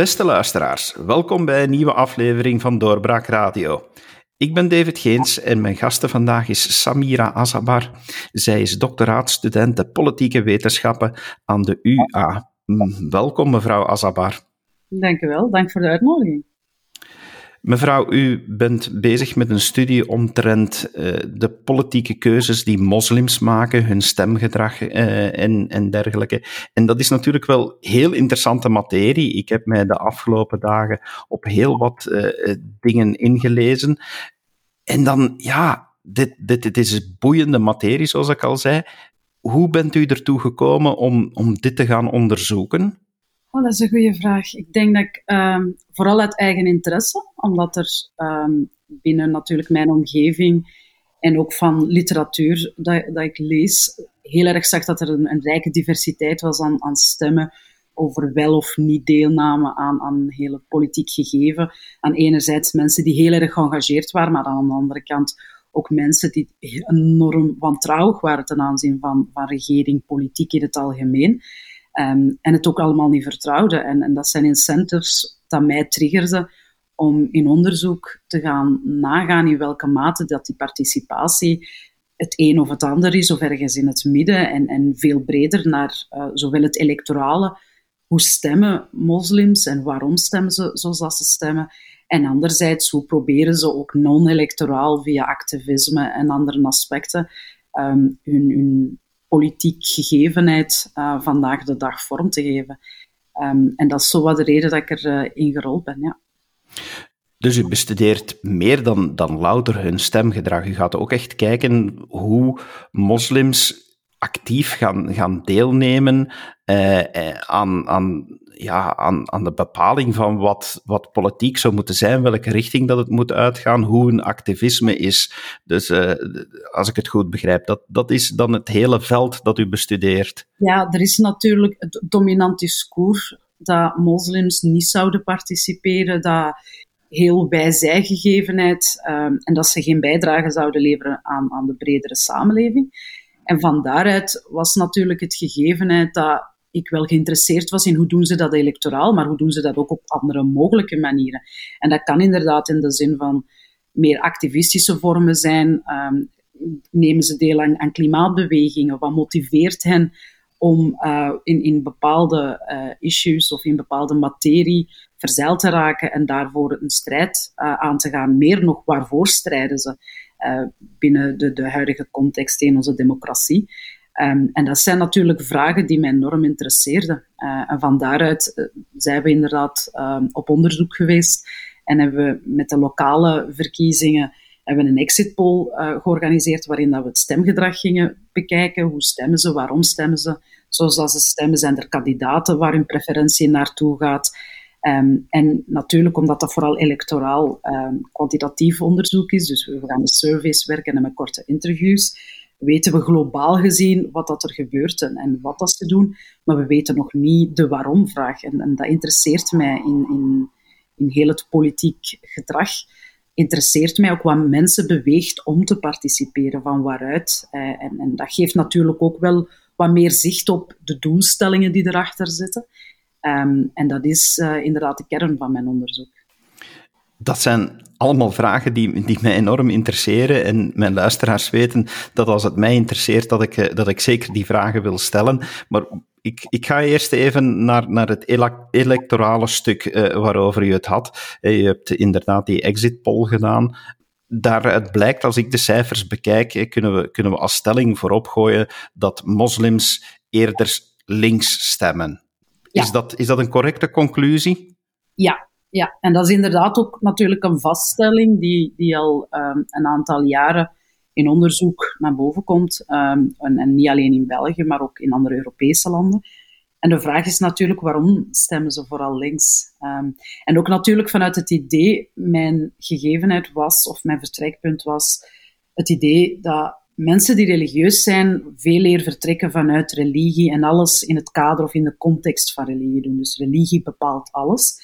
Beste luisteraars, welkom bij een nieuwe aflevering van Doorbraak Radio. Ik ben David Geens en mijn gasten vandaag is Samira Azabar. Zij is doctoraatstudent politieke wetenschappen aan de UA. Mm, welkom, mevrouw Azabar. Dank u wel, dank voor de uitnodiging. Mevrouw, u bent bezig met een studie omtrent uh, de politieke keuzes die moslims maken, hun stemgedrag uh, en, en dergelijke. En dat is natuurlijk wel heel interessante materie. Ik heb mij de afgelopen dagen op heel wat uh, dingen ingelezen. En dan, ja, dit, dit, dit is boeiende materie, zoals ik al zei. Hoe bent u ertoe gekomen om, om dit te gaan onderzoeken? Oh, dat is een goede vraag. Ik denk dat ik um, vooral uit eigen interesse, omdat er um, binnen natuurlijk mijn omgeving en ook van literatuur dat, dat ik lees, heel erg zag dat er een, een, rijke diversiteit was aan, aan stemmen over wel of niet deelname aan, aan hele politiek gegeven. Aan enerzijds mensen die heel erg geëngageerd waren, maar aan de andere kant ook mensen die enorm wantrouwig waren ten aanzien van, van regering, politiek in het algemeen. Um, en het ook allemaal niet vertrouwde. En, en dat zijn incentives dat mij triggerden om in onderzoek te gaan nagaan in welke mate dat die participatie het een of het ander is, of ergens in het midden, en, en veel breder naar uh, zowel het electorale, hoe stemmen moslims en waarom stemmen ze zoals ze stemmen, en anderzijds hoe proberen ze ook non-electoraal via activisme en andere aspecten hun, hun politiek gegevenheid uh, vandaag de dag vorm te geven. Um, en dat is zo wat de reden dat ik erin uh, in gerold ben, ja. Dus u bestudeert meer dan, dan louter hun stemgedrag. U gaat ook echt kijken hoe moslims actief gaan, gaan deelnemen uh, aan, aan, ja, aan, aan de bepaling van wat, wat politiek zou moeten zijn, welke richting dat het moet uitgaan, hoe een activisme is. Dus uh, als ik het goed begrijp, dat, dat is dan het hele veld dat u bestudeert. Ja, er is natuurlijk het dominant discours dat moslims niet zouden participeren, dat heel bij zijgegevenheid um, en dat ze geen bijdrage zouden leveren aan, aan de bredere samenleving. En van daaruit was natuurlijk het gegevenheid dat ik wel geïnteresseerd was in hoe doen ze dat electoraal, maar hoe doen ze dat ook op andere mogelijke manieren. En dat kan inderdaad in de zin van meer activistische vormen zijn. Um, nemen ze deel aan, aan, klimaatbewegingen? Wat motiveert hen om uh, in, in bepaalde uh, issues of in bepaalde materie verzeild te raken en daarvoor een strijd uh, aan te gaan? Meer nog, waarvoor strijden ze? binnen de, de huidige context in onze democratie. Um, en dat zijn natuurlijk vragen die mij enorm interesseerden. Uh, en van daaruit uh, zijn we inderdaad um, op onderzoek geweest en hebben we met de lokale verkiezingen hebben een exit poll uh, georganiseerd waarin dat we het stemgedrag gingen bekijken. Hoe stemmen ze, waarom stemmen ze, zoals ze stemmen, zijn er kandidaten waar hun preferentie naartoe gaat. Um, en natuurlijk, omdat dat vooral electoraal kwantitatief onderzoek is, dus we gaan met surveys werken en met korte interviews, weten we globaal gezien wat dat er gebeurt en, en wat dat ze doen, maar we weten nog niet de waarom-vraag. En, en, dat interesseert mij in, in, in heel het politiek gedrag. Interesseert mij ook wat mensen beweegt om te participeren, van waaruit. Eh, en, en dat geeft natuurlijk ook wel wat meer zicht op de doelstellingen die erachter zitten. Um, en dat is uh, inderdaad de kern van mijn onderzoek. Dat zijn allemaal vragen die, die mij enorm interesseren. En mijn luisteraars weten dat als het mij interesseert, dat ik, eh, dat ik zeker die vragen wil stellen. Maar ik, ik ga eerst even naar, naar het electorale stuk uh, waarover u het had. Je hebt inderdaad die exit poll gedaan. Daaruit blijkt, als ik de cijfers bekijk, kunnen we, kunnen we als stelling voorop gooien dat moslims eerder links stemmen. Is, dat, is dat een correcte conclusie? Ja, ja, en dat is inderdaad ook natuurlijk een vaststelling die, die al um, een aantal jaren in onderzoek naar boven komt. Um, en, en, niet alleen in België, maar ook in andere Europese landen. En de vraag is natuurlijk, waarom stemmen ze vooral links? Um, en ook natuurlijk vanuit het idee, mijn gegevenheid was, of mijn vertrekpunt was, het idee dat mensen die religieus zijn veel eer vertrekken vanuit religie en alles in het kader of in de context van religie doen. Dus religie bepaalt alles.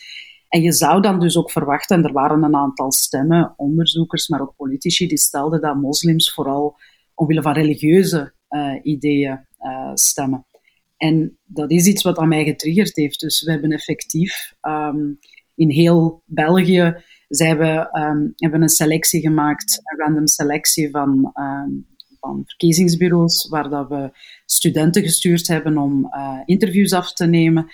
En je zou dan dus ook verwachten, en er waren een aantal stemmen, onderzoekers, maar ook politici, die stelden dat moslims vooral omwille van religieuze uh, ideeën uh, stemmen. En dat is iets wat aan mij getriggerd heeft. Dus we hebben effectief ehm, in heel België we, um, hebben een selectie gemaakt, een random selectie van, um, van verkiezingsbureaus, waar dat we studenten gestuurd hebben om uh, interviews af te nemen.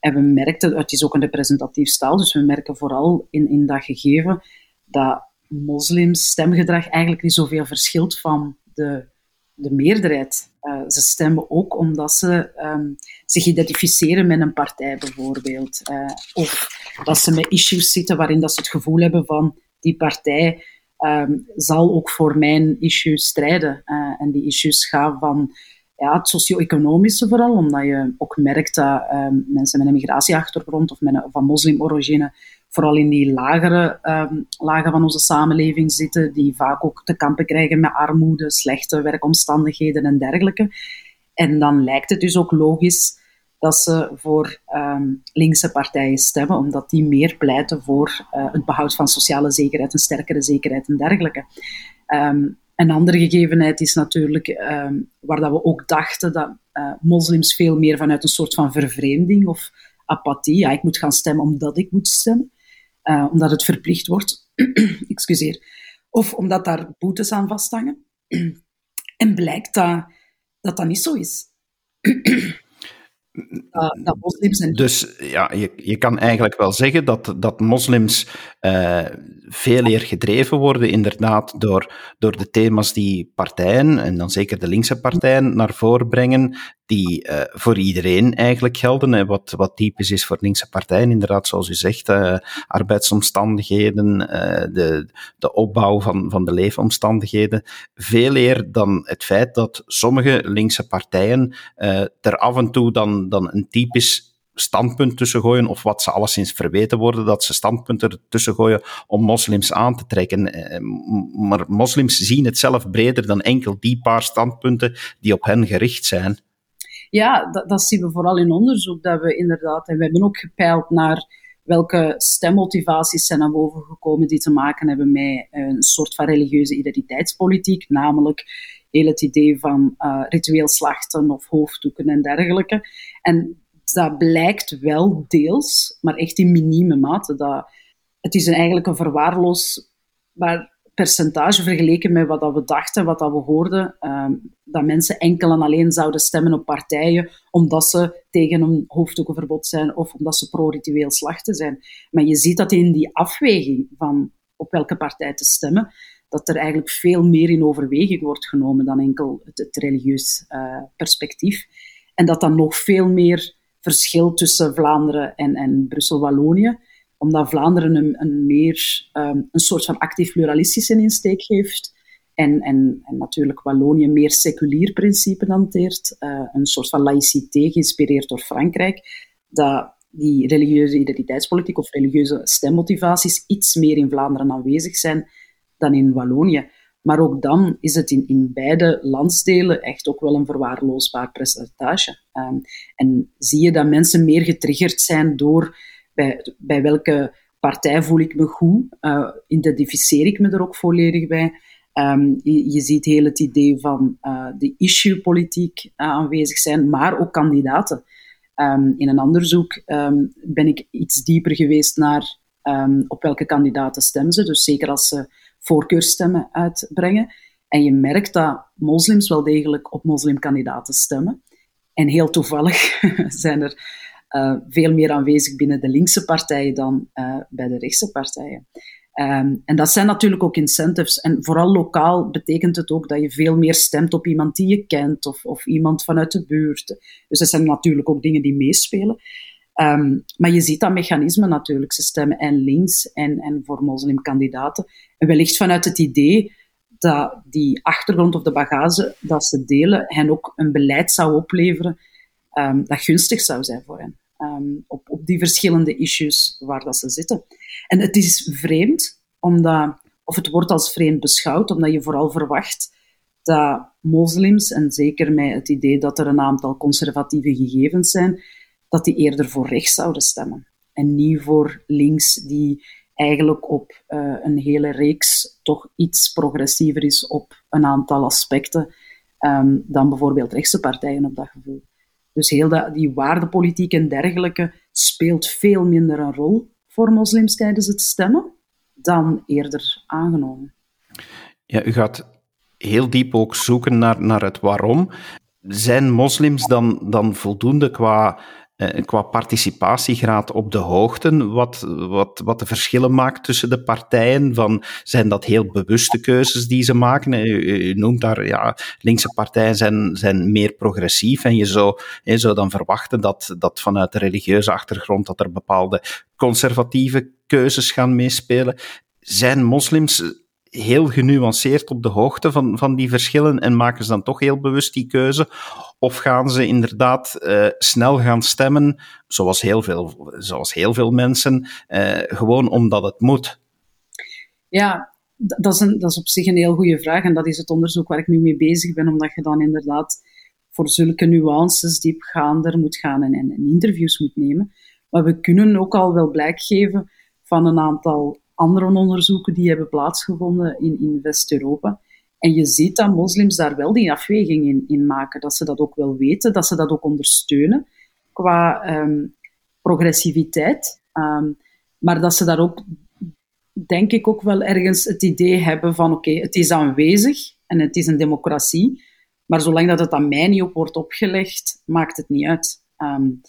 En we merkten, het is ook een representatief staal, dus we merken vooral in, in dat gegeven dat moslims stemgedrag eigenlijk niet zoveel verschilt van de, de meerderheid. Uh, ze stemmen ook omdat ze um, zich identificeren met een partij bijvoorbeeld. Uh, of dat ze met issues zitten waarin dat ze het gevoel hebben van die partij um, zal ook voor mijn issues strijden. Uh, en die issues gaan van ja, het socio-economische vooral, omdat je ook merkt dat um, mensen met een migratieachtergrond of met een, van moslimorigine vooral in die lagere um, lagen van onze samenleving zitten, die vaak ook te kampen krijgen met armoede, slechte werkomstandigheden en dergelijke. En dan lijkt het dus ook logisch dat ze voor um, linkse partijen stemmen, omdat die meer pleiten voor uh, het behoud van sociale zekerheid, een sterkere zekerheid en dergelijke. Een andere gegevenheid is natuurlijk, um, waar dat we ook dachten dat uh, moslims veel meer vanuit een soort van vervreemding of apathie, ja, ik moet gaan stemmen omdat ik moet stemmen, uh, omdat het verplicht wordt, excuseer, of omdat daar boetes aan vasthangen. en blijkt dat, dat dat niet zo is. Uh, dat moslims en... Dus ja, je, je kan eigenlijk wel zeggen dat, dat moslims uh, veel eer gedreven worden, inderdaad, door, door de thema's die partijen, en dan zeker de linkse partijen, naar voren brengen, die uh, voor iedereen eigenlijk gelden. Hè, wat, wat typisch is voor linkse partijen, inderdaad, zoals u zegt, uh, arbeidsomstandigheden, uh, de, de opbouw van, van de leefomstandigheden. Veel eer dan het feit dat sommige linkse partijen er af en toe dan, dan een typisch standpunt tussen gooien, of wat ze alleszins verweten worden, dat ze standpunten tussen gooien om moslims aan te trekken. Maar moslims zien het zelf breder dan enkel die paar standpunten die op hen gericht zijn. Ja, dat, zien we vooral in onderzoek, dat we inderdaad, en we hebben ook gepeild naar welke stemmotivaties zijn naar boven gekomen die te maken hebben met een soort van religieuze identiteitspolitiek, namelijk heel het idee van uh, ritueel slachten of hoofddoeken en dergelijke. En dat blijkt wel deels, maar echt in minieme mate. Dat, het is een, eigenlijk een verwaarloosbaar percentage vergeleken met wat dat we dachten, wat dat we hoorden, um, dat mensen enkel en alleen zouden stemmen op partijen omdat ze tegen een hoofddoekenverbod zijn of omdat ze pro-ritueel slachten zijn. Maar je ziet dat in die afweging van op welke partij te stemmen, dat er eigenlijk veel meer in overweging wordt genomen dan enkel het, religieus uh, perspectief. En dat dan nog veel meer verschil tussen Vlaanderen en, en Brussel-Wallonië omdat Vlaanderen een, een meer um, een soort van actief pluralistische insteek heeft. En, en, en natuurlijk Wallonië meer seculier principe hanteert. Uh, een soort van laïcité, geïnspireerd door Frankrijk. Dat die religieuze identiteitspolitiek of religieuze stemmotivaties iets meer in Vlaanderen aanwezig zijn dan in Wallonië. Maar ook dan is het in, in beide landsdelen echt ook wel een verwaarloosbaar percentage. Um, en zie je dat mensen meer getriggerd zijn door bij, bij welke partij voel ik me goed? Uh, identificeer ik me er ook volledig bij? Um, je, ziet heel het idee van uh, de issue-politiek uh, aanwezig zijn, maar ook kandidaten. Um, in een onderzoek um, ben ik iets dieper geweest naar op welke kandidaten stemmen ze. Dus zeker als ze voorkeurstemmen uitbrengen. En je merkt dat moslims wel degelijk op moslimkandidaten stemmen. En heel toevallig zijn er uh, veel meer aanwezig binnen de linkse partijen dan bij de rechtse partijen. Um, en dat zijn natuurlijk ook incentives. En vooral lokaal betekent het ook dat je veel meer stemt op iemand die je kent of, of iemand vanuit de buurt. Dus dat zijn natuurlijk ook dingen die meespelen. Um, maar je ziet dat mechanisme natuurlijk. Ze stemmen en links en, en voor moslimkandidaten. En wellicht vanuit het idee dat die achtergrond of de bagage dat ze delen hen ook een beleid zou opleveren um, dat gunstig zou zijn voor hen. Um, op, op die verschillende issues waar dat ze zitten. En het is vreemd, omdat, of het wordt als vreemd beschouwd, omdat je vooral verwacht dat moslims, en zeker met het idee dat er een aantal conservatieve gegevens zijn, dat die eerder voor rechts zouden stemmen. En niet voor links, die eigenlijk op uh, een hele reeks toch iets progressiever is op een aantal aspecten um, dan bijvoorbeeld rechtse partijen op dat gevoel. Dus heel die waardepolitiek en dergelijke speelt veel minder een rol voor moslims tijdens het stemmen dan eerder aangenomen. Ja, u gaat heel diep ook zoeken naar, naar het waarom. Zijn moslims dan, dan voldoende qua qua participatiegraad op de hoogte, wat, wat, wat de verschillen maakt tussen de partijen. Van, zijn dat heel bewuste keuzes die ze maken? U, noemt daar, ja, linkse partijen zijn, zijn meer progressief en je zou, je zou dan verwachten dat, dat vanuit de religieuze achtergrond dat er bepaalde conservatieve keuzes gaan meespelen. Zijn moslims heel genuanceerd op de hoogte van, van die verschillen en maken ze dan toch heel bewust die keuze? Of gaan ze inderdaad uh, snel gaan stemmen, zoals heel veel, zoals heel veel mensen, uh, gewoon omdat het moet? Ja, dat is, een, dat is op zich een heel goede vraag en dat is het onderzoek waar ik nu mee bezig ben, omdat je dan inderdaad voor zulke nuances diepgaander moet gaan en, en, en interviews moet nemen. Maar we kunnen ook al wel blijk geven van een aantal andere onderzoeken die hebben plaatsgevonden in, in West-Europa. En je ziet dat moslims daar wel die afweging in, in, maken, dat ze dat ook wel weten, dat ze dat ook ondersteunen qua ehm, progressiviteit. Ehm, maar dat ze daar ook, denk ik, ook wel ergens het idee hebben van oké, het is aanwezig en het is een democratie, maar zolang dat het aan mij niet op wordt opgelegd, maakt het niet uit. Um,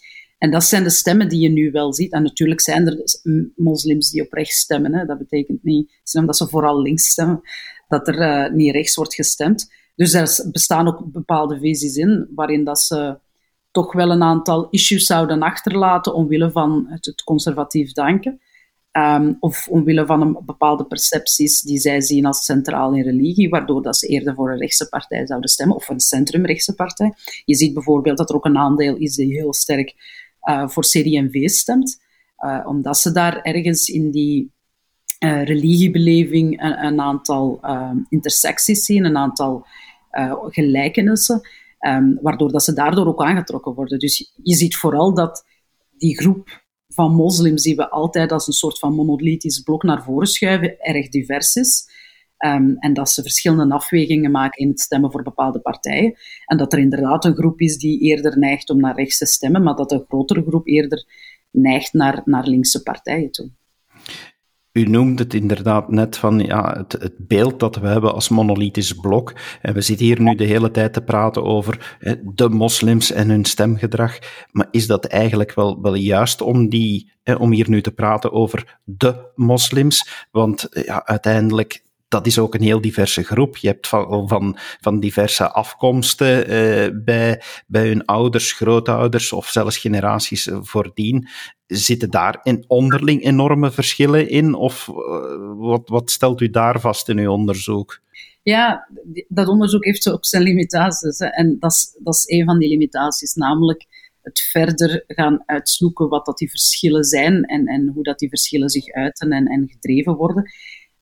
en dat zijn de stemmen die je nu wel ziet. En natuurlijk zijn er moslims die op rechts stemmen. Hè. Dat betekent niet, omdat ze vooral links stemmen, dat er uh, niet rechts wordt gestemd. Dus er bestaan ook bepaalde visies in, waarin dat ze toch wel een aantal issues zouden achterlaten omwille van het, conservatief denken. Um, of omwille van een bepaalde percepties die zij zien als centraal in religie, waardoor dat ze eerder voor een rechtse partij zouden stemmen, of een centrumrechtse partij. Je ziet bijvoorbeeld dat er ook een aandeel is die heel sterk uh, voor CD&V stemt. Uh, omdat ze daar ergens in die uh, religiebeleving een, een aantal intersecties zien, een aantal gelijkenissen, um, waardoor dat ze daardoor ook aangetrokken worden. Dus je ziet vooral dat die groep van moslims die we altijd als een soort van monolithisch blok naar voren schuiven, erg divers is. Um, en dat ze verschillende afwegingen maken in het stemmen voor bepaalde partijen. En dat er inderdaad een groep is die eerder neigt om naar rechts te stemmen, maar dat een grotere groep eerder neigt naar, naar linkse partijen toe. U noemde het inderdaad net van ja, het, het, beeld dat we hebben als monolithisch blok. En we zitten hier nu de hele tijd te praten over de moslims en hun stemgedrag. Maar is dat eigenlijk wel, wel juist om, die, om hier nu te praten over de moslims? Want ja, uiteindelijk dat is ook een heel diverse groep. Je hebt van, van, van diverse afkomsten uh, bij, bij hun ouders, grootouders of zelfs generaties voordien. Zitten daar in onderling enorme verschillen in? Of uh, wat, wat stelt u daar vast in uw onderzoek? Ja, dat onderzoek heeft ook zijn limitaties. En dat is, dat is een van die limitaties, namelijk het verder gaan uitzoeken wat dat die verschillen zijn en, en hoe dat die verschillen zich uiten en, en gedreven worden.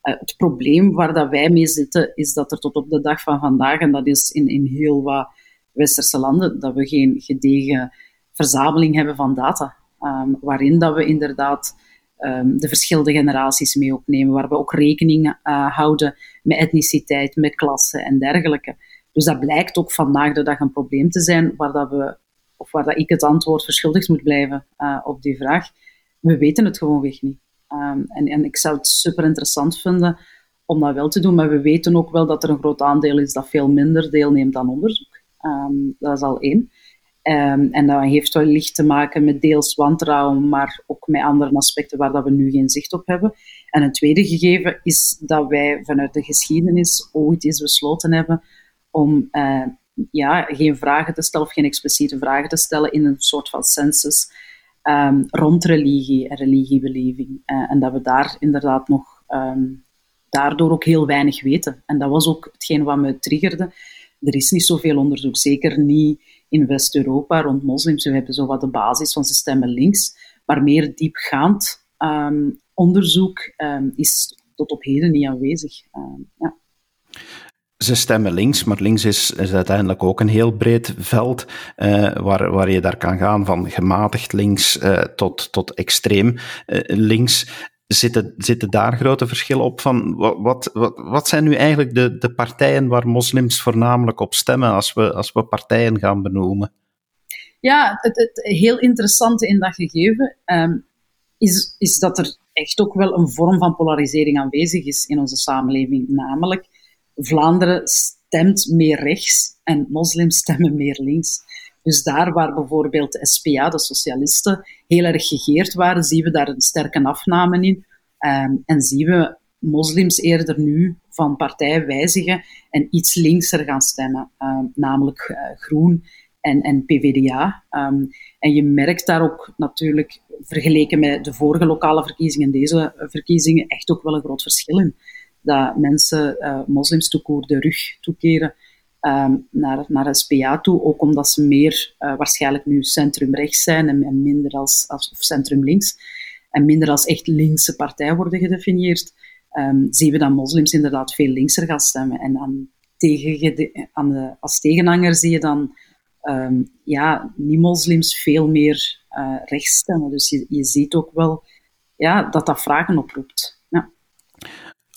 Uh, het probleem waar dat wij mee zitten, is dat er tot op de dag van vandaag, en dat is in, in heel wat westerse landen, dat we geen gedegen verzameling hebben van data. Um, waarin dat we inderdaad um, de verschillende generaties mee opnemen, waar we ook rekening uh, houden met etniciteit, met klasse en dergelijke. Dus dat blijkt ook vandaag de dag een probleem te zijn, waar dat we, of waar dat ik het antwoord verschuldigd moet blijven uh, op die vraag. We weten het gewoonweg niet. Um, en, en ik zou het super interessant vinden om dat wel te doen, maar we weten ook wel dat er een groot aandeel is dat veel minder deelneemt aan onderzoek. Um, dat is al één. Um, en dat heeft wellicht te maken met deels wantrouwen, maar ook met andere aspecten waar dat we nu geen zicht op hebben. En een tweede gegeven is dat wij vanuit de geschiedenis ooit eens besloten hebben om uh, ja, geen vragen te stellen of geen expliciete vragen te stellen in een soort van census um, rond religie en religiebeleving. Uh, en dat we daar inderdaad nog um, daardoor ook heel weinig weten. En dat was ook hetgeen wat me triggerde. Er is niet zoveel onderzoek, zeker niet in West-Europa rond moslims. We hebben zo wat de basis van ze stemmen links, maar meer diepgaand um, onderzoek is tot op heden niet aanwezig. ja ze stemmen links, maar links is, is uiteindelijk ook een heel breed veld uh, waar, waar je daar kan gaan van gematigd links uh, tot, tot extreem uh, links. Zitten, zitten daar grote verschillen op van wat, wat, wat zijn nu eigenlijk de, de partijen waar moslims voornamelijk op stemmen als we, als we partijen gaan benoemen? Ja, het, het heel interessante in dat gegeven ehm, is, is dat er echt ook wel een vorm van polarisering aanwezig is in onze samenleving. Namelijk, Vlaanderen stemt meer rechts en moslims stemmen meer links. Dus daar waar bijvoorbeeld de SPA, de socialisten, heel erg gegeerd waren, zien we daar een sterke afname in. Ehm, en zien we moslims eerder nu van partij wijzigen en iets linkser gaan stemmen, ehm, namelijk uh, Groen en, en PVDA. Ehm, en je merkt daar ook natuurlijk, vergeleken met de vorige lokale verkiezingen, deze verkiezingen, echt ook wel een groot verschil in. Dat mensen, uh, moslims toekoer, de rug toekeren um, naar, naar SPA toe, ook omdat ze meer uh, waarschijnlijk nu centrumrechts zijn en, en minder als, als centrumlinks en minder als echt linkse partij worden gedefinieerd, um, zien we dat moslims inderdaad veel linkser gaan stemmen. En dan tegen, aan de, als tegenhanger zie je dan um, ja, niet-moslims veel meer uh, rechts stemmen. Dus je, je ziet ook wel ja, dat dat vragen oproept.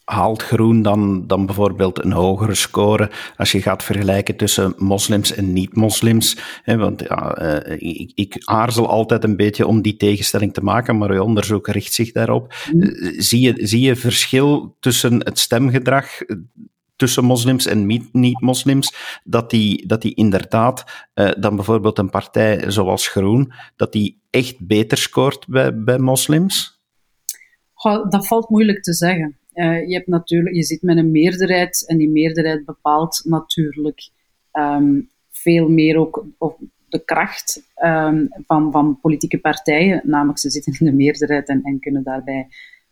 Haalt groen dan, dan bijvoorbeeld een hogere score als je gaat vergelijken tussen moslims en niet-moslims? Want ja, uh, ik, ik, aarzel altijd een beetje om die tegenstelling te maken, maar uw onderzoek richt zich daarop. Mm. zie, je, zie je verschil tussen het stemgedrag tussen moslims en niet-moslims, dat die, dat die inderdaad dan bijvoorbeeld een partij zoals Groen, dat die echt beter scoort bij, bij moslims? Goh, dat valt moeilijk te zeggen. Uh, je, hebt natuurlijk, je zit met een meerderheid en die meerderheid bepaalt natuurlijk um, veel meer ook de kracht um, van, van politieke partijen. Namelijk, ze zitten in de meerderheid en, en kunnen daarbij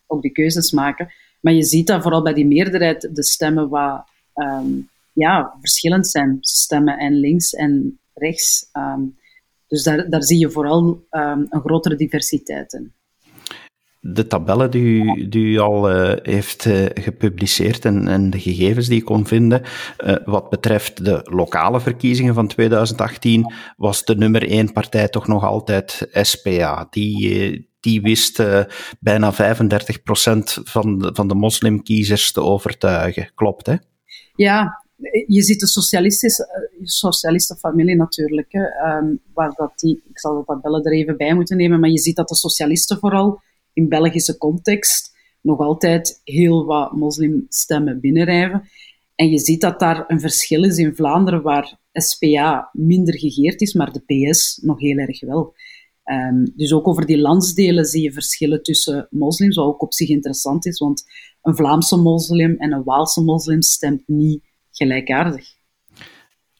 ook die keuzes maken. Maar je ziet dat vooral bij die meerderheid de stemmen wat um, ja, verschillend zijn. Stemmen en links en rechts. Dus daar, daar zie je vooral een grotere diversiteit in. De tabellen die u, die u al uh, heeft uh, gepubliceerd en, en, de gegevens die ik kon vinden, uh, wat betreft de lokale verkiezingen van 2018, was de nummer één partij toch nog altijd SPA. Die, die wist bijna 35% van de, van de moslimkiezers te overtuigen. Klopt, hè? Ja, je ziet de socialistische, eh, socialistenfamilie natuurlijk, hè, um, waar dat die, ik zal de tabellen er even bij moeten nemen, maar je ziet dat de socialisten vooral in Belgische context nog altijd heel wat moslimstemmen binnenrijven. En je ziet dat daar een verschil is in Vlaanderen, waar SPA minder gegeerd is, maar de PS nog heel erg wel. Um, dus ook over die landsdelen zie je verschillen tussen moslims, wat ook op zich interessant is, want een Vlaamse moslim en een Waalse moslim stemt niet gelijkaardig.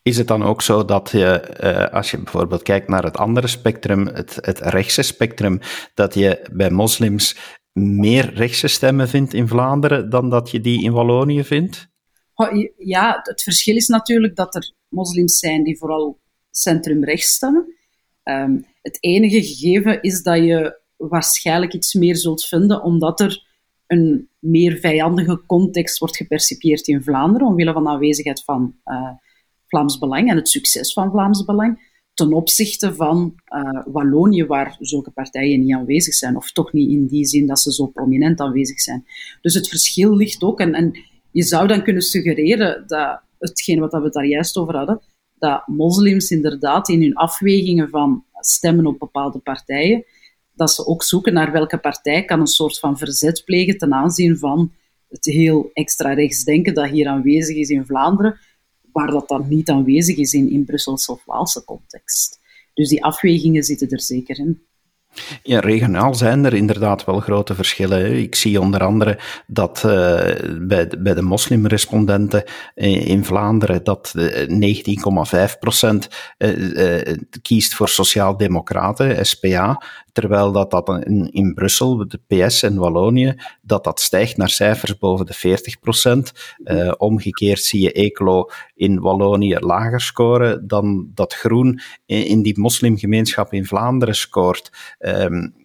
Is het dan ook zo dat je, uh, als je bijvoorbeeld kijkt naar het andere spectrum, het, het rechtse spectrum, dat je bij moslims meer rechtse stemmen vindt in Vlaanderen dan dat je die in Wallonië vindt? Ja, het verschil is natuurlijk dat er moslims zijn die vooral centrumrechts stemmen. Um, het enige gegeven is dat je waarschijnlijk iets meer zult vinden, omdat er een meer vijandige context wordt gepercipieerd in Vlaanderen, omwille van de aanwezigheid van uh, Vlaams Belang en het succes van Vlaams Belang, ten opzichte van uh, Wallonië, waar zulke partijen niet aanwezig zijn, of toch niet in die zin dat ze zo prominent aanwezig zijn. Dus het verschil ligt ook, en, en je zou dan kunnen suggereren dat hetgeen wat we daar juist over hadden, dat moslims inderdaad in hun afwegingen van stemmen op bepaalde partijen, dat ze ook zoeken naar welke partij kan een soort van verzet plegen ten aanzien van het heel extra rechtsdenken dat hier aanwezig is in Vlaanderen, waar dat dan niet aanwezig is in, in Brusselse of Waalse context. Dus die afwegingen zitten er zeker in. Ja, regionaal zijn er inderdaad wel grote verschillen. Ik zie onder andere dat uh, bij, de, bij de moslimrespondenten in Vlaanderen dat 19,5 procent uh, uh, kiest voor sociaal-democraten, SPA, terwijl dat, dat in, in Brussel, de PS en Wallonië, dat dat stijgt naar cijfers boven de 40 procent. Uh, omgekeerd zie je Ecolo in Wallonië lager scoren dan dat Groen in, in die moslimgemeenschap in Vlaanderen scoort. Um,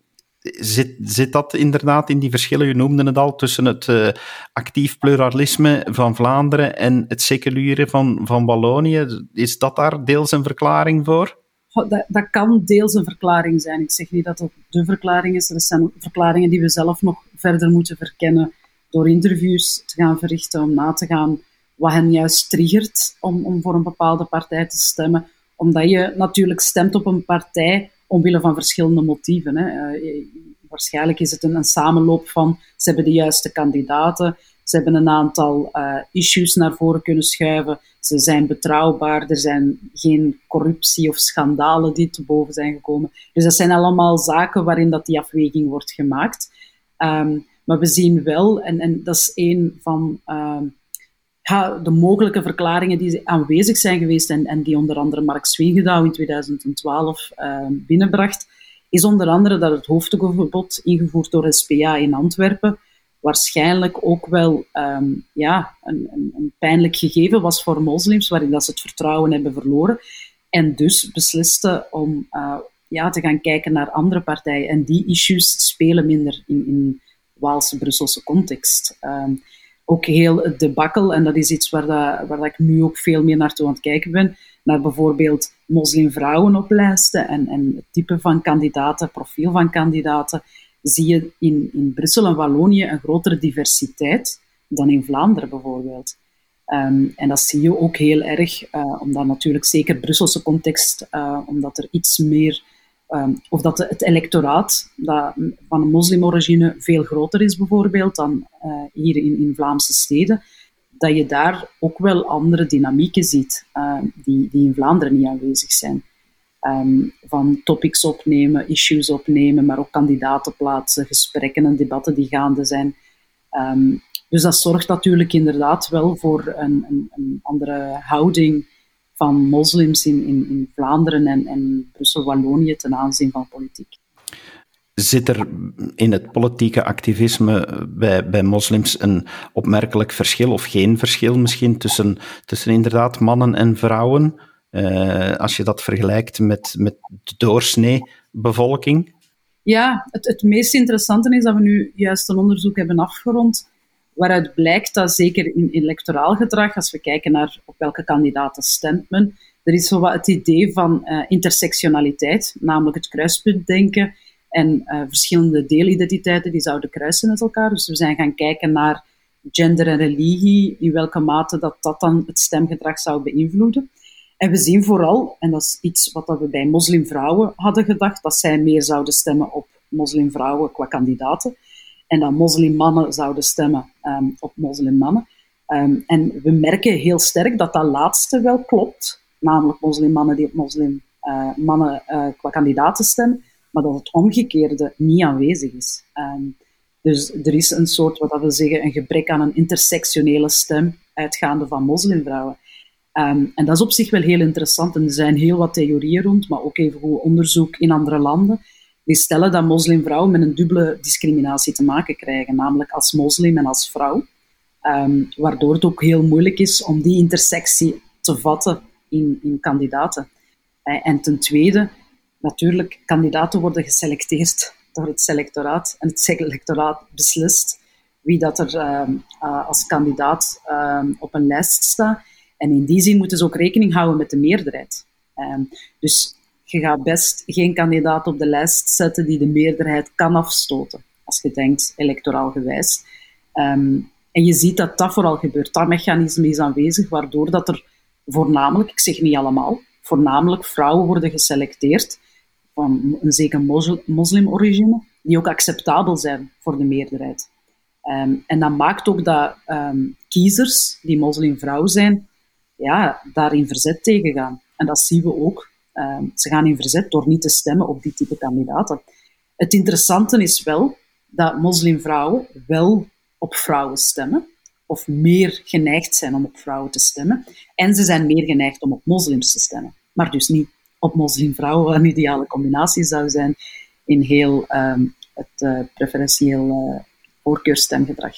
Zit, zit dat inderdaad in die verschillen? U noemde het al tussen het uh, actief pluralisme van Vlaanderen en het seculiere van, van Wallonië. Is dat daar deels een verklaring voor? Dat, dat, kan deels een verklaring zijn. Ik zeg niet dat het de verklaring is. Er zijn verklaringen die we zelf nog verder moeten verkennen door interviews te gaan verrichten, om na te gaan wat hen juist triggert om, om voor een bepaalde partij te stemmen. Omdat je natuurlijk stemt op een partij omwille van verschillende motieven. Hè. waarschijnlijk is het een, een, samenloop van ze hebben de juiste kandidaten, ze hebben een aantal issues naar voren kunnen schuiven, ze zijn betrouwbaar, er zijn geen corruptie of schandalen die te boven zijn gekomen. Dus dat zijn allemaal zaken waarin dat die afweging wordt gemaakt. Ehm, maar we zien wel, en, en dat is een van uh, de mogelijke verklaringen die aanwezig zijn geweest en, en die onder andere Mark Swingedouw in 2012 uh, binnenbracht, is onder andere dat het hoofddoekverbod, ingevoerd door SPA in Antwerpen, waarschijnlijk ook wel ehm, ja, een, een, pijnlijk gegeven was voor moslims, waarin dat ze het vertrouwen hebben verloren. En dus beslisten om uh, ja, te gaan kijken naar andere partijen. En die issues spelen minder in, in Waalse, Brusselse context. Um, ook heel het debakkel, en dat is iets waar, dat, waar dat ik nu ook veel meer naartoe aan het kijken ben, naar bijvoorbeeld moslimvrouwen op lijsten en, en het type van kandidaten, profiel van kandidaten zie je in, in Brussel en Wallonië een grotere diversiteit dan in Vlaanderen bijvoorbeeld. Ehm, en dat zie je ook heel erg, uh, omdat natuurlijk zeker Brusselse context, uh, omdat er iets meer, um, of dat het electoraat dat van een moslimorigine veel groter is bijvoorbeeld dan uh, hier in, in Vlaamse steden, dat je daar ook wel andere dynamieken ziet die, die in Vlaanderen niet aanwezig zijn. Um, van topics opnemen, issues opnemen, maar ook kandidaten plaatsen, gesprekken en debatten die gaande zijn. Um, dus dat zorgt natuurlijk inderdaad wel voor een, een, een andere houding van moslims in, in, in Vlaanderen en, en Brussel-Wallonië ten aanzien van politiek. Zit er in het politieke activisme bij, bij moslims een opmerkelijk verschil, of geen verschil misschien, tussen, tussen inderdaad mannen en vrouwen? Uh, als je dat vergelijkt met, met de doorsnee bevolking? Ja, het, het meest interessante is dat we nu juist een onderzoek hebben afgerond waaruit blijkt dat zeker in electoraal gedrag, als we kijken naar op welke kandidaten stemt men, er is zo wat het idee van uh, intersectionaliteit, namelijk het kruispuntdenken en uh, verschillende deelidentiteiten die zouden kruisen met elkaar. Dus we zijn gaan kijken naar gender en religie, in welke mate dat, dat dan het stemgedrag zou beïnvloeden. En we zien vooral, en dat is iets wat we bij moslimvrouwen hadden gedacht, dat zij meer zouden stemmen op moslimvrouwen qua kandidaten. En dat moslimmannen zouden stemmen um, op moslimmannen. Um, en we merken heel sterk dat dat laatste wel klopt. Namelijk moslimmannen die op moslimmannen uh, uh, qua kandidaten stemmen. Maar dat het omgekeerde niet aanwezig is. Um, dus er is een soort, wat we zeggen, een gebrek aan een intersectionele stem uitgaande van moslimvrouwen. Um, en dat is op zich wel heel interessant. En er zijn heel wat theorieën rond, maar ook even goed onderzoek in andere landen. Die stellen dat moslimvrouwen met een dubbele discriminatie te maken krijgen, namelijk als moslim en als vrouw. Um, waardoor het ook heel moeilijk is om die intersectie te vatten in, in kandidaten. En ten tweede, natuurlijk, kandidaten worden geselecteerd door het selectoraat. En het selectoraat beslist wie dat er um, uh, als kandidaat op een lijst staat. En in die zin moeten ze ook rekening houden met de meerderheid. Um, dus je gaat best geen kandidaat op de lijst zetten die de meerderheid kan afstoten, als je denkt electoraal gewijs. Um, en je ziet dat dat vooral gebeurt. Dat mechanisme is aanwezig, waardoor dat er voornamelijk, ik zeg niet allemaal, voornamelijk vrouwen worden geselecteerd van een zeker moslimorigine, die ook acceptabel zijn voor de meerderheid. Um, en dat maakt ook dat kiezers die moslimvrouw zijn, ja, daar in verzet tegen gaan. En dat zien we ook. Uh, ze gaan in verzet door niet te stemmen op die type kandidaten. Het interessante is wel dat moslimvrouwen wel op vrouwen stemmen, of meer geneigd zijn om op vrouwen te stemmen. En ze zijn meer geneigd om op moslims te stemmen, maar dus niet op moslimvrouwen, wat een ideale combinatie zou zijn in heel um, het uh, preferentieel uh, voorkeurstemgedrag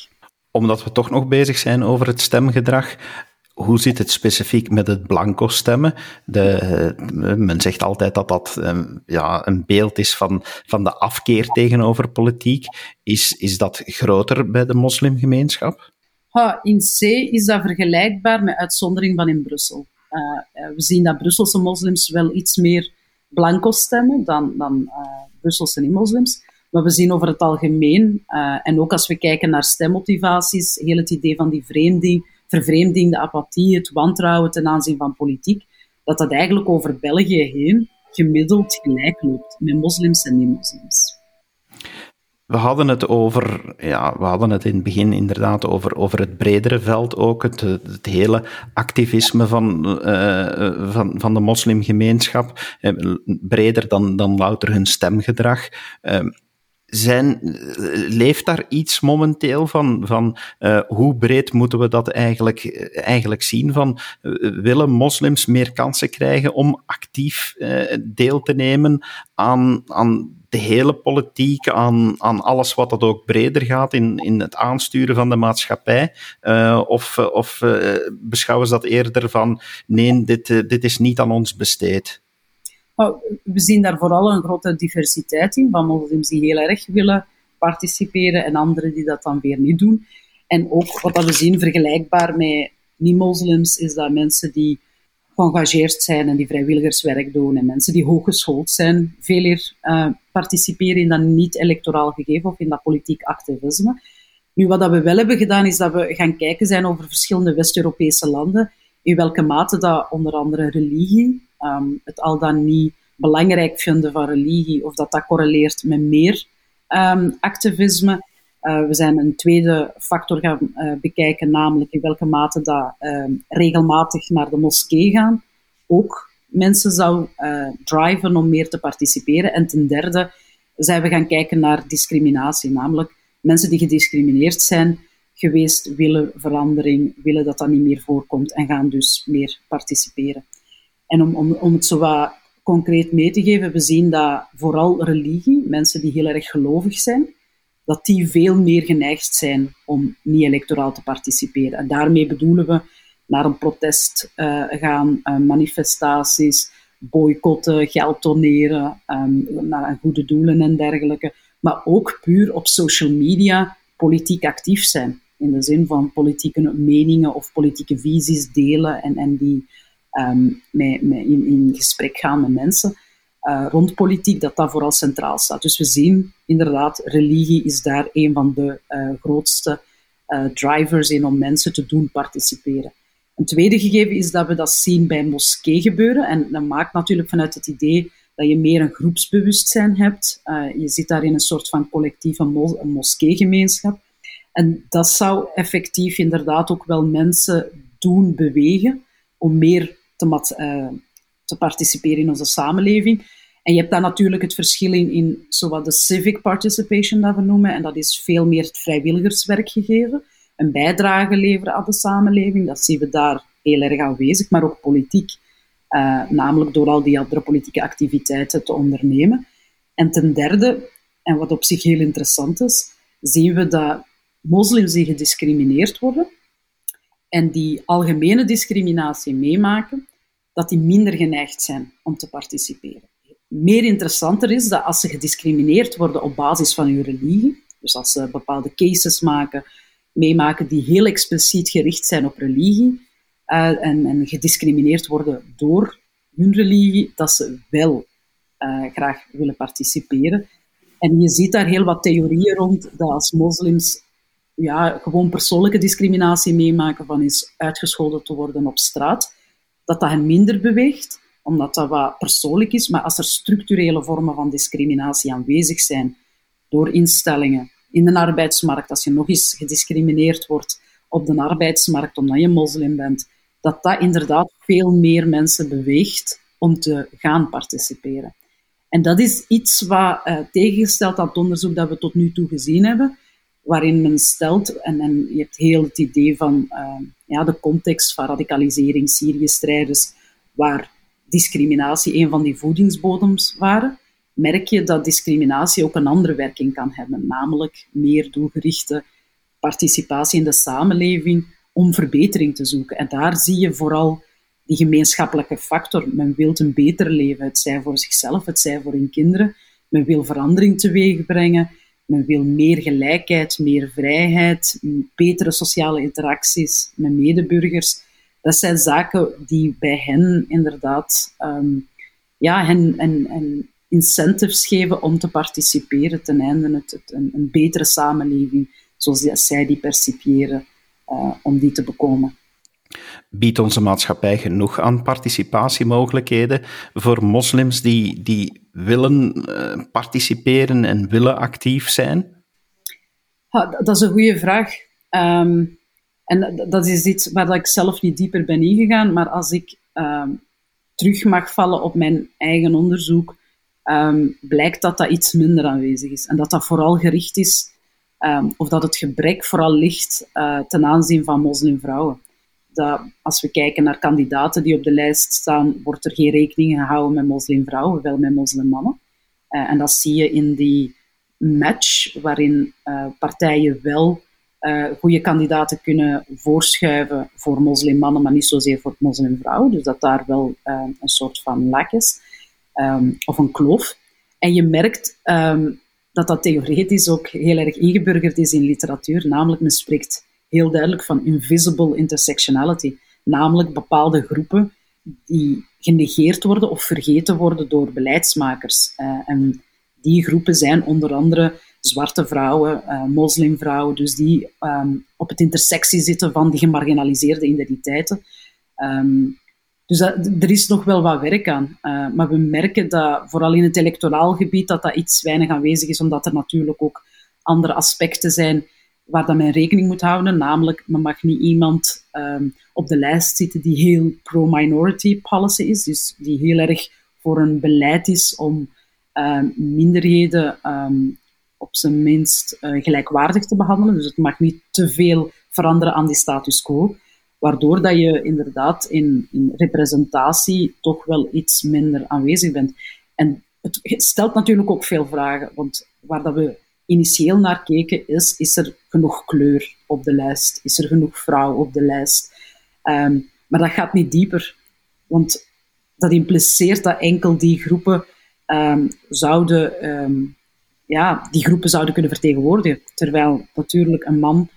omdat we toch nog bezig zijn over het stemgedrag, hoe zit het specifiek met het blanco stemmen? De, eh, men zegt altijd dat dat um, ja, een beeld is van, van de afkeer tegenover politiek. Is, is dat groter bij de moslimgemeenschap? Ha, in C is dat vergelijkbaar met uitzondering van in Brussel. Uh, we zien dat Brusselse moslims wel iets meer blanco stemmen dan, dan Brusselse niet-moslims. Maar we zien over het algemeen, en ook als we kijken naar stemmotivaties, heel het idee van die vreemding vervreemding, de apathie, het wantrouwen ten aanzien van politiek, dat dat eigenlijk over België heen gemiddeld gelijk loopt met moslims en niet-moslims. We hadden het over, ja, we hadden het in het begin inderdaad over, over het bredere veld ook, het, het hele activisme van, uh, van, van de moslimgemeenschap, breder dan, dan louter hun stemgedrag. Uh, zijn, leeft daar iets momenteel van, van uh, hoe breed moeten we dat eigenlijk, eigenlijk zien? Van, willen moslims meer kansen krijgen om actief uh, deel te nemen aan, aan de hele politiek, aan, aan alles wat dat ook breder gaat in, in het aansturen van de maatschappij? Uh, of of uh, beschouwen ze dat eerder van, nee, dit, dit is niet aan ons besteed? We zien daar vooral een grote diversiteit in, van moslims die heel erg willen participeren en anderen die dat dan weer niet doen. En ook wat we zien, vergelijkbaar met niet-moslims, is dat mensen die geëngageerd zijn en die vrijwilligerswerk doen en mensen die hooggeschoold zijn, veel meer uh, participeren in dat niet-electoraal gegeven of in dat politiek activisme. Nu, wat dat we wel hebben gedaan, is dat we gaan kijken zijn over verschillende West-Europese landen, in welke mate dat onder andere religie, um, het al dan niet belangrijk vinden van religie, of dat dat correleert met meer um, activisme. Uh, we zijn een tweede factor gaan uh, bekijken, namelijk in welke mate dat uh, regelmatig naar de moskee gaan ook mensen zou uh, driven om meer te participeren. En ten derde zijn we gaan kijken naar discriminatie, namelijk mensen die gediscrimineerd zijn geweest, willen verandering, willen dat dat niet meer voorkomt en gaan dus meer participeren. En om, om, om het zo wat concreet mee te geven, we zien dat vooral religie, mensen die heel erg gelovig zijn, dat die veel meer geneigd zijn om niet electoraal te participeren. En daarmee bedoelen we naar een protest uh, gaan, uh, manifestaties, boycotten, geld doneren, um, naar goede doelen en dergelijke. Maar ook puur op social media politiek actief zijn. In de zin van politieke meningen of politieke visies delen en, en die met in, in, gesprek gaan met mensen uh, rond politiek, dat dat vooral centraal staat. Dus we zien inderdaad, religie is daar een van de uh, grootste uh, drivers in om mensen te doen participeren. Een tweede gegeven is dat we dat zien bij moskee gebeuren. En dat maakt natuurlijk vanuit het idee dat je meer een groepsbewustzijn hebt. je zit daar in een soort van collectieve mos moskeegemeenschap. En dat zou effectief inderdaad ook wel mensen doen bewegen om meer te, uh, te participeren in onze samenleving. En je hebt dan natuurlijk het verschil in, in de civic participation dat we noemen, en dat is veel meer het vrijwilligerswerk gegeven, een bijdrage leveren aan de samenleving, dat zien we daar heel erg aanwezig, maar ook politiek, uh, namelijk door al die andere politieke activiteiten te ondernemen. En ten derde, en wat op zich heel interessant is, zien we dat moslims die gediscrimineerd worden en die algemene discriminatie meemaken, dat die minder geneigd zijn om te participeren. Meer interessanter is dat als ze gediscrimineerd worden op basis van hun religie, dus als ze bepaalde cases maken, meemaken die heel expliciet gericht zijn op religie uh, en, en, gediscrimineerd worden door hun religie, dat ze wel uh, graag willen participeren. En je ziet daar heel wat theorieën rond dat als moslims ja, gewoon persoonlijke discriminatie meemaken van is uitgescholden te worden op straat, dat dat hen minder beweegt, omdat dat wat persoonlijk is. Maar als er structurele vormen van discriminatie aanwezig zijn door instellingen in de arbeidsmarkt, als je nog eens gediscrimineerd wordt op de arbeidsmarkt omdat je moslim bent, dat dat inderdaad veel meer mensen beweegt om te gaan participeren. En dat is iets wat uh, tegengesteld aan het onderzoek dat we tot nu toe gezien hebben, waarin men stelt, en, je hebt heel het idee van uh, ja, de context van radicalisering, Syrië-strijders, waar discriminatie een van die voedingsbodems waren, merk je dat discriminatie ook een andere werking kan hebben, namelijk meer doelgerichte participatie in de samenleving om verbetering te zoeken. En daar zie je vooral die gemeenschappelijke factor. Men wil een beter leven, het zij voor zichzelf, het zij voor hun kinderen. Men wil verandering teweeg brengen. Men wil meer gelijkheid, meer vrijheid, betere sociale interacties met medeburgers. Dat zijn zaken die bij hen inderdaad um, ja, hen, en, incentives geven om te participeren ten einde een, een, betere samenleving, zoals zij die percipiëren, uh, om die te bekomen. Biedt onze maatschappij genoeg aan participatiemogelijkheden voor moslims die, die willen uh, participeren en willen actief zijn? dat is een goede vraag. Um, en dat is iets waar ik zelf niet dieper ben ingegaan, maar als ik um, terug mag vallen op mijn eigen onderzoek, um, blijkt dat dat iets minder aanwezig is. En dat dat vooral gericht is, of dat het gebrek vooral ligt uh, ten aanzien van moslimvrouwen. Dat als we kijken naar kandidaten die op de lijst staan, wordt er geen rekening gehouden met moslimvrouwen, wel met moslimmannen. Uh, en dat zie je in die match, waarin uh, partijen wel uh, goede kandidaten kunnen voorschuiven voor moslimmannen, maar niet zozeer voor moslimvrouwen. Dus dat daar wel een soort van lak is, um, of een kloof. En je merkt um, dat dat theoretisch ook heel erg ingeburgerd is in literatuur. Namelijk, men spreekt heel duidelijk van invisible intersectionality. Namelijk bepaalde groepen die genegeerd worden of vergeten worden door beleidsmakers. Uh, en die groepen zijn onder andere zwarte vrouwen, uh, moslimvrouwen, dus die um, op het intersectie zitten van die gemarginaliseerde identiteiten. Um, dus er is nog wel wat werk aan. Uh, maar we merken dat, vooral in het electoraal gebied, dat dat iets weinig aanwezig is, omdat er natuurlijk ook andere aspecten zijn waar dat men rekening moet houden. Namelijk, men mag niet iemand um, op de lijst zitten die heel pro-minority policy is, dus die heel erg voor een beleid is om um, minderheden um, op zijn minst uh, gelijkwaardig te behandelen. Dus het mag niet te veel veranderen aan die status quo, waardoor dat je inderdaad in, in representatie toch wel iets minder aanwezig bent. En het stelt natuurlijk ook veel vragen, want waar dat we initieel naar keken is, is er genoeg kleur op de lijst? Is er genoeg vrouw op de lijst? Um, maar dat gaat niet dieper, want dat impliceert dat enkel die groepen um, zouden um, ja, die groepen zouden kunnen vertegenwoordigen. Terwijl natuurlijk een man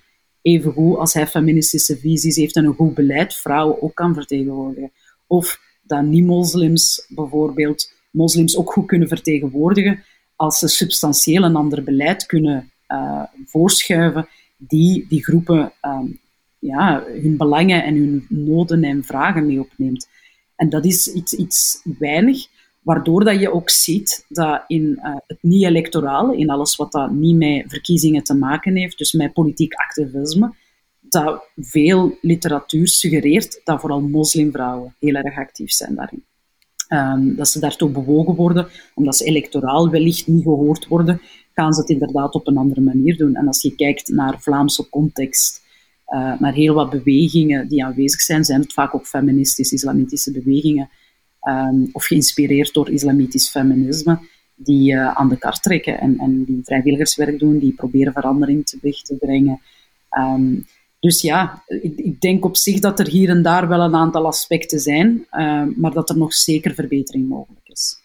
even goed als hij feministische visies heeft en een goed beleid vrouwen ook kan vertegenwoordigen. Of dat niet-moslims bijvoorbeeld moslims ook goed kunnen vertegenwoordigen als ze substantieel een ander beleid kunnen uh, voorschuiven die die groepen um, ja, hun belangen en hun noden en vragen mee opneemt. En dat is iets, iets weinig, Waardoor dat je ook ziet dat in uh, het niet-electorale, in alles wat dat niet met verkiezingen te maken heeft, dus met politiek activisme, dat veel literatuur suggereert dat vooral moslimvrouwen heel erg actief zijn daarin. Um, dat ze daartoe bewogen worden, omdat ze electoraal wellicht niet gehoord worden, gaan ze het inderdaad op een andere manier doen. En als je kijkt naar Vlaamse context, uh, naar heel wat bewegingen die aanwezig zijn, zijn het vaak ook feministisch-islamitische bewegingen um, of geïnspireerd door islamitisch feminisme, die uh, aan de kar trekken en, en die vrijwilligerswerk doen, die proberen verandering teweeg te brengen. Um, dus ja, ik, ik, denk op zich dat er hier en daar wel een aantal aspecten zijn, uh, maar dat er nog zeker verbetering mogelijk is.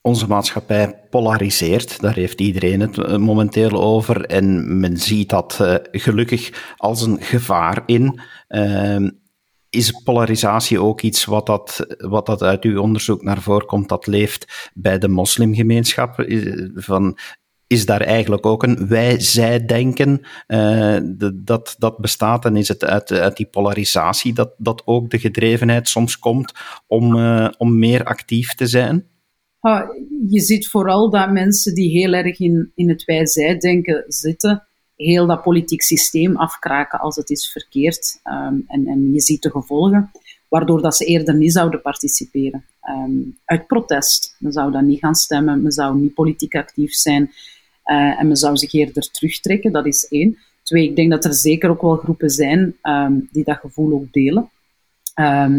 Onze maatschappij polariseert, daar heeft iedereen het eh, momenteel over. En men ziet dat uh, gelukkig als een gevaar in. Uh, is polarisatie ook iets wat dat, wat dat uit uw onderzoek naar voren komt, dat leeft bij de moslimgemeenschap? Van, is daar eigenlijk ook een wij-zij-denken uh, dat, dat bestaat? En is het uit, uit die polarisatie dat, dat ook de gedrevenheid soms komt om, uh, om meer actief te zijn? je ziet vooral dat mensen die heel erg in, in het wij-zij-denken zitten, heel dat politiek systeem afkraken als het is verkeerd. Um, en, en je ziet de gevolgen, waardoor dat ze eerder niet zouden participeren. Um, uit protest. Men zou dan niet gaan stemmen, men zou niet politiek actief zijn en men zou zich eerder terugtrekken, dat is één. Twee, ik denk dat er zeker ook wel groepen zijn um, die dat gevoel ook delen,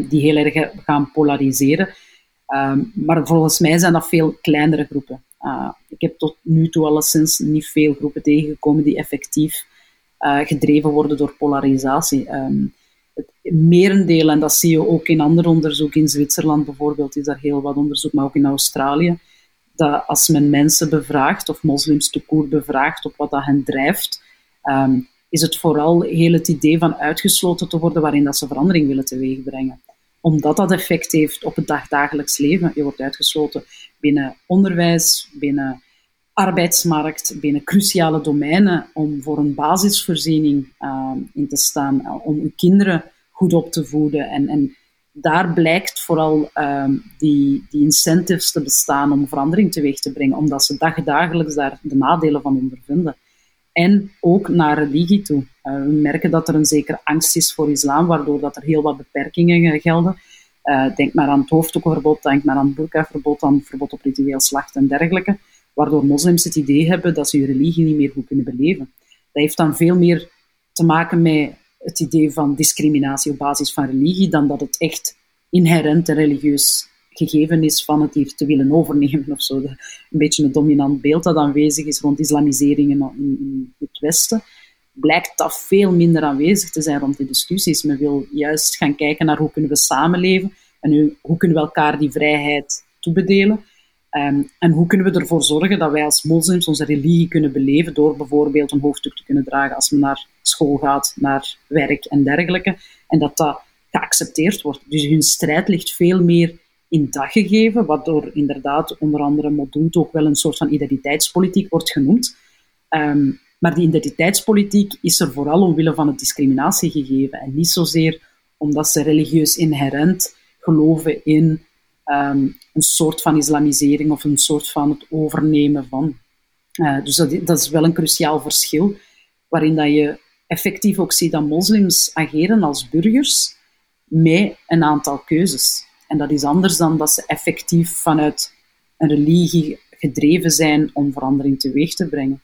die heel erg gaan polariseren. maar volgens mij zijn dat veel kleinere groepen. Uh, ik heb tot nu toe alleszins niet veel groepen tegengekomen die effectief uh, gedreven worden door polarisatie. Het merendeel, en dat zie je ook in ander onderzoek, in Zwitserland bijvoorbeeld is daar heel wat onderzoek, maar ook in Australië, dat als men mensen bevraagt, of moslims toekoor bevraagt op wat dat hen drijft, um, is het vooral heel het idee van uitgesloten te worden waarin dat ze verandering willen teweegbrengen omdat dat effect heeft op het dagdagelijks leven. Je wordt uitgesloten binnen onderwijs, binnen arbeidsmarkt, binnen cruciale domeinen om voor een basisvoorziening uh, in te staan, uh, om uw kinderen goed op te voeden. En, en daar blijkt vooral ehm, die, die incentives te bestaan om verandering teweeg te brengen, omdat ze dagdagelijks daar de nadelen van ondervinden. En ook naar religie toe. Uh, we merken dat er een zekere angst is voor islam, waardoor dat er heel wat beperkingen gelden. Uh, denk maar aan het hoofddoekverbod, denk maar aan het burkaverbod, aan het verbod op ritueel slacht en dergelijke. Waardoor moslims het idee hebben dat ze hun religie niet meer goed kunnen beleven. Dat heeft dan veel meer te maken met het idee van discriminatie op basis van religie, dan dat het echt inherent en religieus gegeven is van het hier te willen overnemen of zo. Een beetje een dominant beeld dat aanwezig is rond islamisering in, in het Westen, blijkt dat veel minder aanwezig te zijn rond die discussies. Men wil juist gaan kijken naar hoe kunnen we samenleven en hoe kunnen we elkaar die vrijheid toebedelen. Um, en hoe kunnen we ervoor zorgen dat wij als moslims onze religie kunnen beleven door bijvoorbeeld een hoofddoek te kunnen dragen als men naar school gaat, naar werk en dergelijke. En dat dat geaccepteerd wordt. Dus hun strijd ligt veel meer in dag gegeven, wat door inderdaad onder andere Modroet ook wel een soort van identiteitspolitiek wordt genoemd. Um, maar die identiteitspolitiek is er vooral omwille van het discriminatiegegeven en niet zozeer omdat ze religieus inherent geloven in um, een soort van islamisering of een soort van het overnemen van. Uh, dus dat, dat, is wel een cruciaal verschil, waarin dat je effectief ook ziet dat moslims ageren als burgers met een aantal keuzes. En dat is anders dan dat ze effectief vanuit een religie gedreven zijn om verandering teweeg te brengen.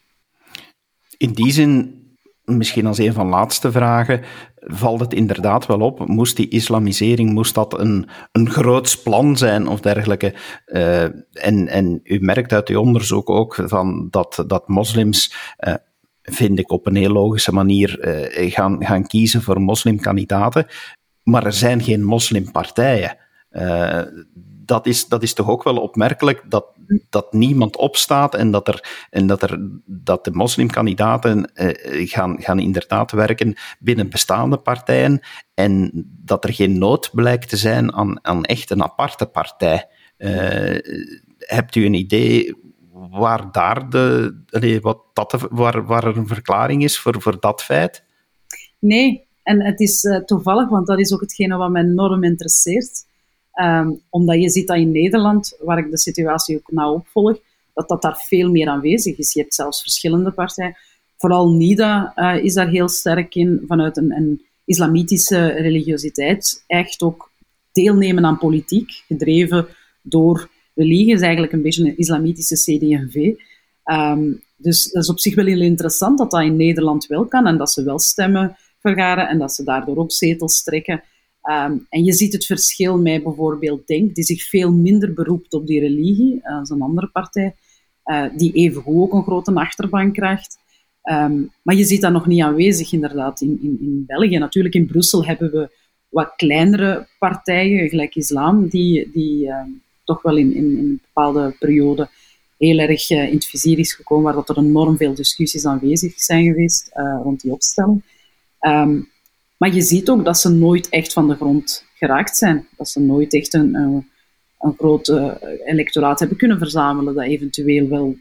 In die zin, misschien als een van de laatste vragen, valt het inderdaad wel op. Moest die islamisering, moest dat een, een groots plan zijn of dergelijke? Uh, en, en u merkt uit uw onderzoek ook van dat, dat moslims. Uh, vind ik op een heel logische manier uh, gaan, gaan kiezen voor moslimkandidaten. Maar er zijn geen moslimpartijen. Dat, is, dat is toch ook wel opmerkelijk dat, dat niemand opstaat en dat, er, en dat, er, dat de moslimkandidaten uh, gaan, gaan inderdaad werken binnen bestaande partijen en dat er geen nood blijkt te zijn aan, aan echt een aparte partij. Uh, hebt u een idee waar daar de, wat dat, waar, waar er een verklaring is voor, voor dat feit? Nee, en het is uh, toevallig, want dat is ook hetgene wat mij enorm interesseert. Um, omdat je ziet dat in Nederland, waar ik de situatie ook nauw opvolg, dat dat daar veel meer aanwezig is. Je hebt zelfs verschillende partijen. Vooral NIDA uh, is daar heel sterk in, vanuit een, islamitische religiositeit. Echt ook deelnemen aan politiek, gedreven door religie. is eigenlijk een beetje een islamitische CD&V. Ehm, dus dat is op zich wel heel interessant dat dat in Nederland wel kan en dat ze wel stemmen vergaren en dat ze daardoor ook zetels trekken. Um, en je ziet het verschil met bijvoorbeeld Denk, die zich veel minder beroept op die religie uh, als een andere partij, uh, die evengoed ook een grote achterban krijgt. Um, maar je ziet dat nog niet aanwezig inderdaad in, in, in België. Natuurlijk in Brussel hebben we wat kleinere partijen, gelijk islam, die, die uh, toch wel in, in, in, een bepaalde periode heel erg uh, in het vizier is gekomen, waar dat er enorm veel discussies aanwezig zijn geweest rond die opstelling. Maar je ziet ook dat ze nooit echt van de grond geraakt zijn. Dat ze nooit echt een, een, een groot uh, electoraat hebben kunnen verzamelen dat eventueel wel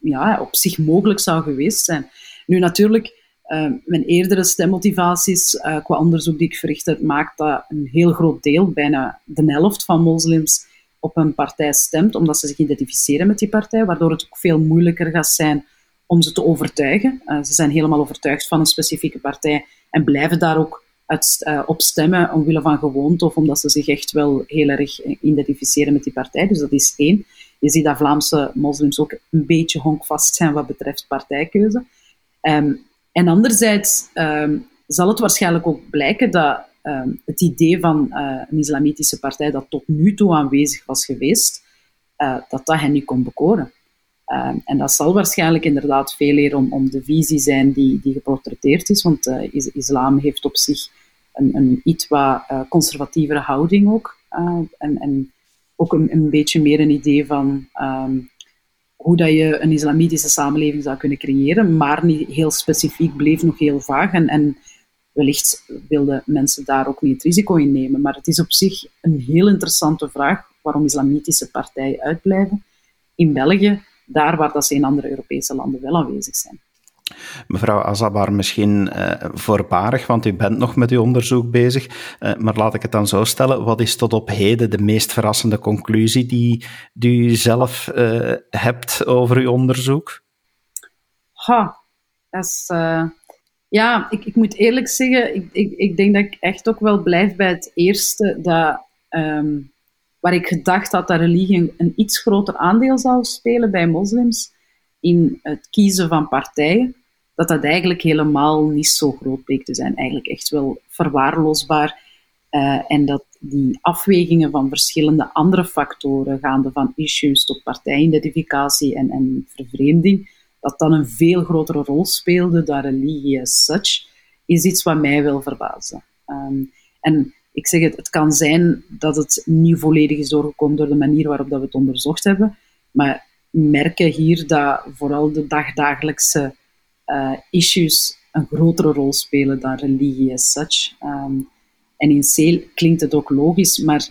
ja, op zich mogelijk zou geweest zijn. Nu natuurlijk, uh, mijn eerdere stemmotivaties qua onderzoek die ik verricht heb, maakt dat een heel groot deel, bijna de helft van moslims, op een partij stemt, omdat ze zich identificeren met die partij, waardoor het ook veel moeilijker gaat zijn om ze te overtuigen. ze zijn helemaal overtuigd van een specifieke partij en blijven daar ook uit, uh, op stemmen omwille van gewoonte of omdat ze zich echt wel heel erg identificeren met die partij. Dus dat is één. Je ziet dat Vlaamse moslims ook een beetje honkvast zijn wat betreft partijkeuze. Um, en anderzijds um, zal het waarschijnlijk ook blijken dat um, het idee van uh, een islamitische partij dat tot nu toe aanwezig was geweest, uh, dat dat hen niet kon bekoren. En dat zal waarschijnlijk inderdaad veel meer om, om de visie zijn die, die geportretteerd is, want is, islam heeft op zich een, een iets wat uh, conservatievere houding ook. en, en ook een, een, beetje meer een idee van um, hoe dat je een islamitische samenleving zou kunnen creëren, maar niet heel specifiek, bleef nog heel vaag. En, en wellicht wilden mensen daar ook niet het risico in nemen. Maar het is op zich een heel interessante vraag waarom islamitische partijen uitblijven. In België daar waar dat ze in andere Europese landen wel aanwezig zijn. Mevrouw Azabar, misschien uh, voorbarig, want u bent nog met uw onderzoek bezig. Uh, maar laat ik het dan zo stellen. Wat is tot op heden de meest verrassende conclusie die, u zelf uh, hebt over uw onderzoek? Ha, dat. Ja, ik, ik moet eerlijk zeggen, ik, ik, ik denk dat ik echt ook wel blijf bij het eerste, dat, um, waar ik gedacht had dat religie een iets groter aandeel zou spelen bij moslims in het kiezen van partijen dat dat eigenlijk helemaal niet zo groot bleek te zijn. Eigenlijk echt wel verwaarloosbaar. Uh, en dat die afwegingen van verschillende andere factoren, gaande van issues tot partijidentificatie en, en vervreemding, dat dan een veel grotere rol speelde dan religie as such, is iets wat mij wel verbaasde. Um, en ik zeg het, het kan zijn dat het niet volledig is doorgekomen door de manier waarop dat we het onderzocht hebben, maar merken hier dat vooral de dagdagelijkse uh, issues een grotere rol spelen dan religie as such. Um, en in C klinkt het ook logisch, maar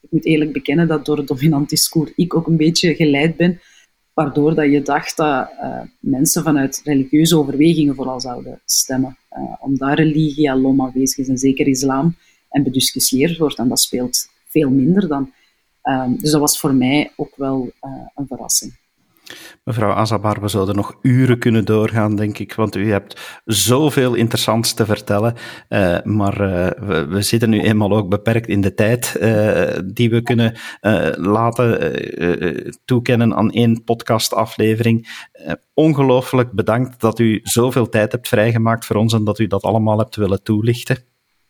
ik moet eerlijk bekennen dat door het dominant discours ik ook een beetje geleid ben, waardoor dat je dacht dat uh, mensen vanuit religieuze overwegingen vooral zouden stemmen. Uh, omdat religie alom aanwezig is, en zeker islam, en bediscussieerd wordt, en dat speelt veel minder dan. Um, dus dat was voor mij ook wel een verrassing. Mevrouw Azabar, we zouden nog uren kunnen doorgaan, denk ik, want u hebt zoveel interessants te vertellen. Uh, maar uh, we, zitten nu eenmaal ook beperkt in de tijd uh, die we kunnen laten toekennen aan één podcastaflevering. ongelooflijk bedankt dat u zoveel tijd hebt vrijgemaakt voor ons en dat u dat allemaal hebt willen toelichten.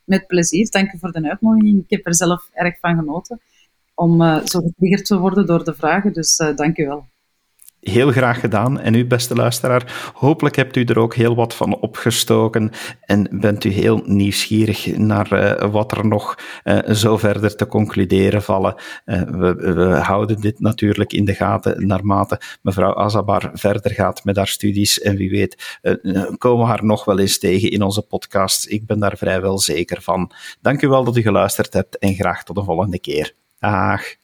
Met plezier, dank u voor de uitnodiging. Ik heb er zelf erg van genoten om zo getriggerd te worden door de vragen, dus dank u wel. Heel graag gedaan. En u, beste luisteraar, hopelijk hebt u er ook heel wat van opgestoken en bent u heel nieuwsgierig naar uh, wat er nog uh, zo verder te concluderen vallen. Uh, we, we, houden dit natuurlijk in de gaten naarmate mevrouw Azabar verder gaat met haar studies. En wie weet, komen we haar nog wel eens tegen in onze podcast. Ik ben daar vrijwel zeker van. Dank u wel dat u geluisterd hebt en graag tot de volgende keer. Dag.